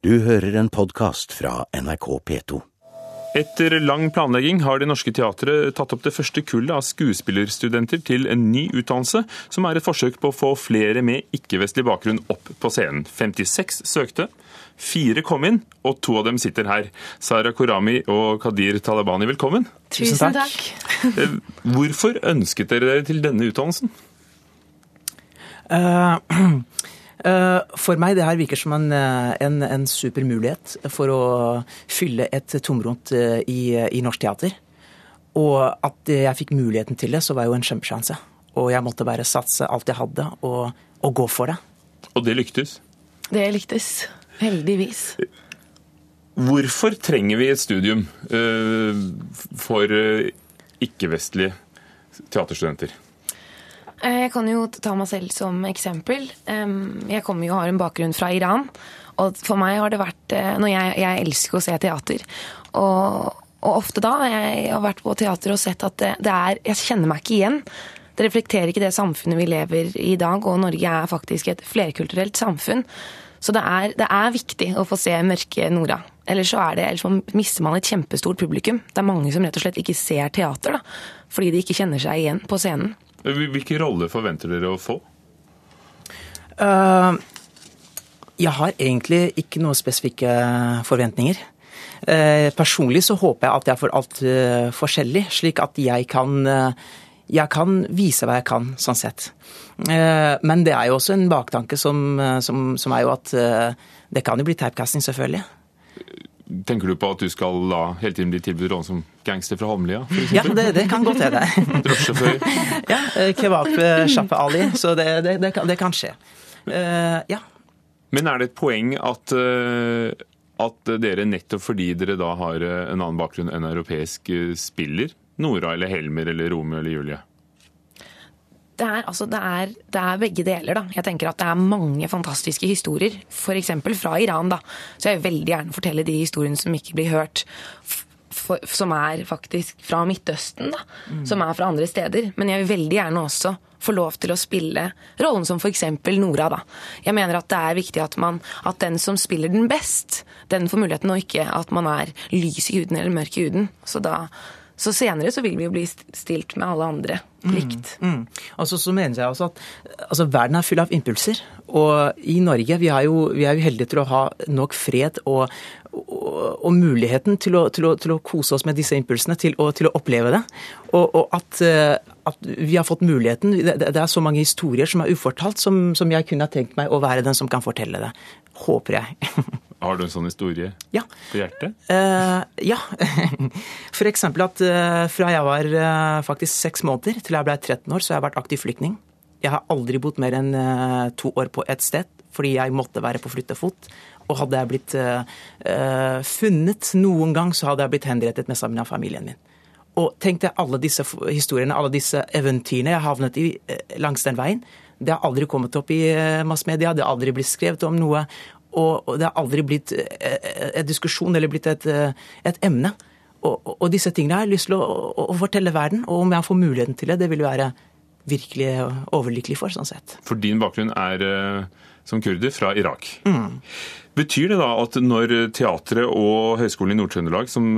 Du hører en podkast fra NRK P2. Etter lang planlegging har Det Norske Teatret tatt opp det første kullet av skuespillerstudenter til en ny utdannelse, som er et forsøk på å få flere med ikke-vestlig bakgrunn opp på scenen. 56 søkte, fire kom inn, og to av dem sitter her. Sara Korami og Kadir Talabani, velkommen. Tusen takk. Eh, Hvorfor ønsket dere dere til denne utdannelsen? Uh, eh, for meg det her virker som en, eh, en, en super mulighet for å fylle et tomrom eh, i, i norsk teater. Og at jeg fikk muligheten til det, så var jo en kjempesjanse. Og jeg måtte bare satse alt jeg hadde, og, og gå for det. Og det lyktes. Det lyktes. Heldigvis. Hvorfor trenger vi et studium eh, for eh, ikke-vestlige teaterstudenter? Eh, Jeg kan jo ta meg selv som eksempel. Jeg kommer jo og har en bakgrunn fra Iran. Og for meg har det vært eh, jeg, jeg elsker å se teater. Og, og ofte da jeg har vært på teater og sett at det, det er Jeg kjenner meg ikke igjen. Det reflekterer ikke det samfunnet vi lever i i dag, og Norge er faktisk et flerkulturelt samfunn. Så det er, det er viktig å få se mørke Nora. Ellers så er det, ellers så mister man et kjempestort publikum. Det er mange som rett og slett ikke ser teater, da, fordi de ikke kjenner seg igjen på scenen. Hvilke roller forventer dere å få? Uh, jeg har egentlig ikke noen spesifikke forventninger. Uh, personlig så håper jeg at jeg får alt uh, forskjellig, slik at jeg kan, eh, jeg kan vise hva jeg kan, sånn sett. Eh, men det er jo også en baktanke som, eh, som, som er jo at eh, det kan jo bli typecasting, selvfølgelig. Tenker du på at du skal da hele tiden bli tilbudt rollen som gangster fra Holmlia? Ja, det, det kan godt hende. Drosjesjåfør? ja, eh, Kebabsjappe Ali, så det, det, det, kan, det kan skje. Uh, ja. Men er det et poeng at, eh, at dere nettopp fordi dere da har en annen bakgrunn enn europeisk spiller Nora eller Helmer eller Romeo eller Julie? Det er, altså, det, er, det er begge deler. da. Jeg tenker at Det er mange fantastiske historier, f.eks. fra Iran. da. Så jeg vil veldig gjerne fortelle de historiene som ikke blir hørt, for, som er faktisk fra Midtøsten. da. Som er fra andre steder. Men jeg vil veldig gjerne også få lov til å spille rollen som f.eks. Nora. da. Jeg mener at det er viktig at, man, at den som spiller den best, den får muligheten, og ikke at man er lys i huden eller mørk i huden. Så da... Så senere så vil vi jo bli stilt med alle andre likt. Mm. Altså, så mener jeg også at altså, verden er full av impulser. Og i Norge vi er jo, vi er jo heldige til å ha nok fred og, og, og muligheten til å, til, å, til å, kose oss med disse impulsene, til å, til å oppleve det. Og, og at, eh, at, vi har fått muligheten. Det, det er så mange historier som er ufortalt, som, som jeg kunne ha tenkt meg å være den som kan fortelle det. Håper jeg. Har du en sånn historie ja. på hjertet? Uh, ja. Eksempel at uh, fra jeg var uh, faktisk seks måneder til jeg ble 13 år, så har jeg vært aktiv flyktning. Jeg har aldri bodd mer enn to år på ett sted, fordi jeg måtte være på flyttefot. Og hadde jeg blitt funnet noen gang, så hadde jeg blitt henrettet med sammen med familien min. Og tenk deg alle disse historiene, alle disse eventyrene jeg havnet i langs den veien. Det har aldri kommet opp i massmedia, det har aldri blitt skrevet om noe. Og det har aldri blitt eh, en diskusjon eller blitt et, eh, et emne. Og, og, disse tingene har jeg lyst til å, å, å fortelle verden, og om jeg får muligheten til det, det vil være virkelig overlykkelig for, sånn sett. For din bakgrunn er eh, som kurder fra Irak. Betyr det da at når teatret og Høgskolen i Nord-Trøndelag, som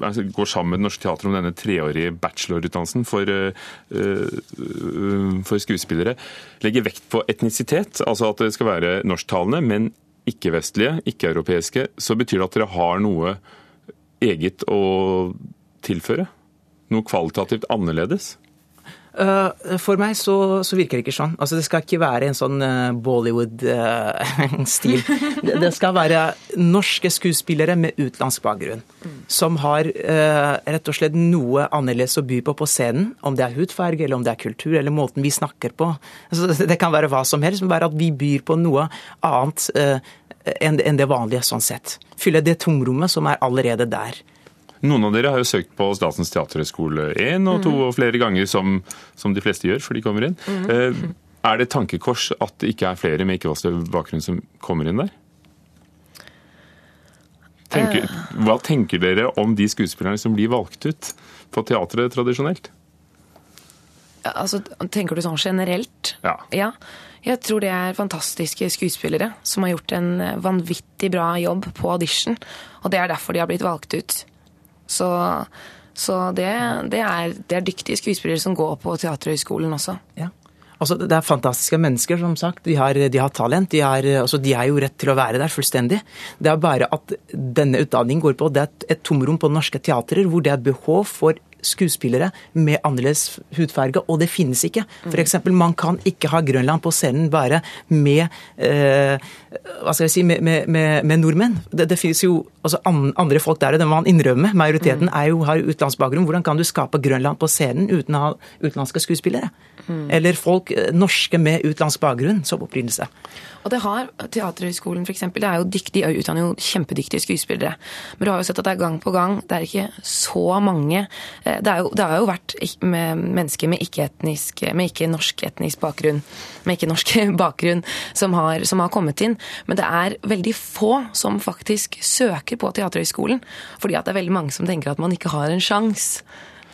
eh, går sammen med Det Norske Teatret om denne treårige bachelorutdannelsen for, eh, eh, for skuespillere, legger vekt på etnisitet, altså at det skal være norsktalende, men ikke-vestlige, ikke-europeiske, så betyr det at dere har noe eget å tilføre? Noe kvalitativt annerledes? Eh, For meg så, så virker det ikke sånn. Altså, det skal ikke være en sånn eh, Bollywood-stil. det, det skal være norske skuespillere med utenlandsk bakgrunn. Som har eh, rett og slett noe annerledes å by på på scenen. Om det er hudfarge, eller om det er kultur, eller måten vi snakker på. Altså, det kan være hva som helst, men bare at vi byr på noe annet eh, enn det vanlige, sånn sett. Fylle det tomrommet som er allerede der. Noen av dere har jo søkt på Statens teaterhøgskole én og to og flere ganger, som, som de fleste gjør før de kommer inn. Eh, Er det tankekors at det ikke er flere med ikke-vestlig bakgrunn som kommer inn der? Tenker, hva tenker dere om de skuespillerne som blir valgt ut på teatret tradisjonelt? Altså, tenker du sånn generelt? Ja. Ja. Jeg tror det er fantastiske skuespillere som har gjort en vanvittig bra jobb på audition. Og det er derfor de har blitt valgt ut. Så, så det, det, er, det, er, dyktige skuespillere som går på Teaterhøgskolen også. Ja. Altså, det er fantastiske mennesker, som sagt. De har, de har talent. De, har, altså, de er jo rett til å være der fullstendig. Det er bare at denne utdanningen går på det er et tomrom på norske teatrer hvor det er behov for skuespillere med annerledes hudfarge, og det finnes ikke. F.eks. man kan ikke ha Grønland på scenen bare med eh, hva skal jeg si, med, med, med, med nordmenn. Det, det, finnes jo altså andre folk der, og det må man innrømme. Majoriteten er jo, har utenlandsbakgrunn. Hvordan kan du skape Grønland på scenen uten å ha utenlandske skuespillere? Mm. Eller folk eh, norske med utenlandsk bakgrunn som opprinnelse. Og det har Teaterhøgskolen f.eks. Det er jo dyktig, de utdanner jo kjempedyktige skuespillere. Men du har jo sett at det er gang på gang Det er ikke så mange Det, jo, det har jo vært med mennesker med ikke-norsk ikke-norsk etnisk bakgrunn Med ikke-norsk bakgrunn som har, som har, kommet inn. Men det er veldig få som faktisk søker på Teaterhøgskolen. Fordi at det er veldig mange som tenker at man ikke har en sjanse.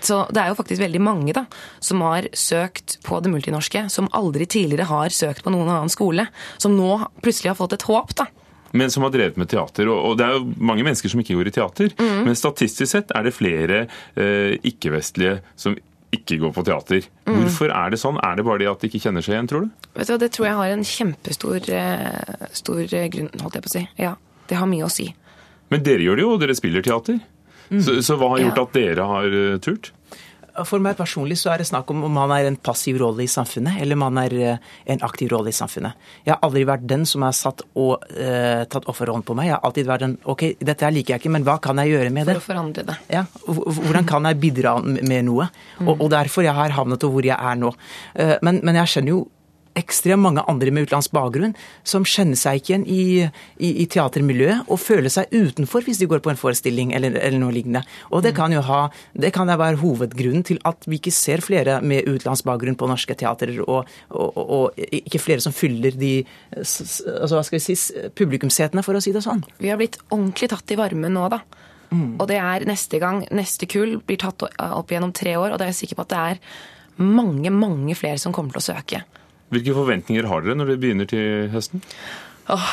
Så det er jo faktisk veldig mange da, som har søkt på det multinorske, som aldri tidligere har søkt på noen annen skole. Som nå plutselig har fått et håp, da. Men som har drevet med teater. Og det er jo mange mennesker som ikke går i teater. Mm. Men statistisk sett er det flere eh, ikke-vestlige som ikke går på teater. Mm. Hvorfor er det sånn? Er det bare det at de ikke kjenner seg igjen, tror du? Vet du, Det tror jeg har en kjempestor eh, stor grunn, holdt jeg på å si. Ja, det har mye å si. Men dere gjør det jo, og dere spiller teater. Mm. Så, så, hva har gjort ja. at dere har uh, turt? For meg personlig så er det snakk om om man er en passiv rolle i samfunnet, eller man er uh, en aktiv rolle i samfunnet. Jeg har aldri vært den som har satt og uh, tatt offerrollen på meg. Jeg har alltid vært den OK, dette her liker jeg ikke, men hva kan jeg gjøre med det? For å forandre det. Ja, Hvordan kan jeg bidra med noe? Mm. Og, og, derfor jeg har havnet hvor jeg er nå. Men, men jeg skjønner jo ekstremt mange andre med utenlandsk bakgrunn som kjenner seg ikke igjen i, i, i, teatermiljøet og føler seg utenfor hvis de går på en forestilling eller, eller noe lignende. Og det kan jo ha, det kan være hovedgrunnen til at vi ikke ser flere med utenlandsk bakgrunn på norske teatrer, og, og, og, ikke flere som fyller de altså hva skal vi si, publikumssetene, for å si det sånn. Vi har blitt ordentlig tatt i varmen nå, da. Mm. Og det er neste gang, neste kull blir tatt opp gjennom tre år, og da er jeg sikker på at det er mange, mange flere som kommer til å søke. Hvilke forventninger har dere når dere begynner til høsten? Åh,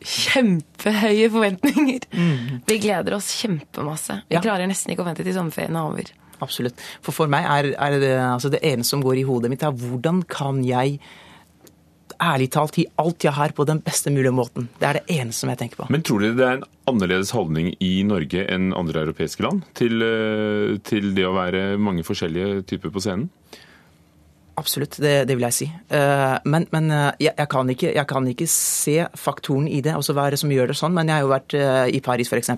kjempehøye forventninger. Mm. Vi gleder oss kjempemasse. Vi ja. klarer nesten ikke å vente til sommerferien er over. Absolutt. For for meg er, er det, altså det ene som går i hodet mitt, er hvordan kan jeg ærlig talt gi alt jeg har på den beste mulige måten. Det er det eneste som jeg tenker på. Men tror dere det er en annerledes holdning i Norge enn andre europeiske land til, eh, til det å være mange forskjellige typer på scenen? Absolutt, det, det, vil jeg si. Eh, men, men eh, jeg, jeg, kan ikke, jeg, kan ikke, se faktoren i det, altså hva er det som gjør det sånn. Men jeg har jo vært eh, i Paris f.eks.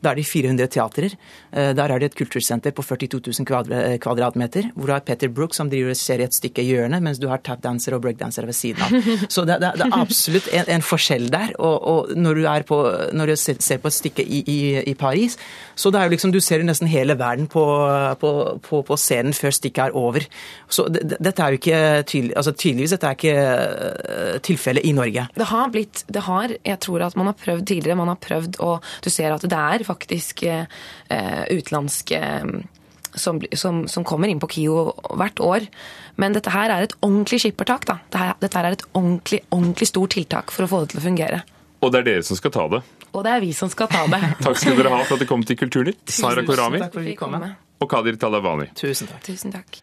Da er det 400 teatrer. Der er det et kultursenter på 42 000 kvadratmeter, hvor du har Peter Brook som driver og ser i et stykke hjørne, mens du har tapdanser og breakdanser ved siden av. Så det, det, det er absolutt en, en, forskjell der. Og, og når, du på, når, du ser på et stykke i, i, i, Paris, så det er jo liksom, du ser jo nesten hele verden på, på, på scenen før stykket er over. Så dette er jo ikke tydelig, altså tydeligvis dette er ikke uh, tilfellet i Norge. Det har blitt det har, Jeg tror at man har prøvd tidligere. Man har prøvd, og du ser at det er faktisk eh, utenlandske som, som, som, kommer inn på KIO hvert år. Men dette her er et ordentlig skippertak. da. Dette, dette er et ordentlig, ordentlig stort tiltak for å få det til å fungere. Og det er dere som skal ta det? Og det er vi som skal ta det. Takk skal dere ha for at dere kom til Kulturnytt. Sara Korami. Takk for at vi kom. Og Kadir Talabani. Tusen takk. Tusen takk.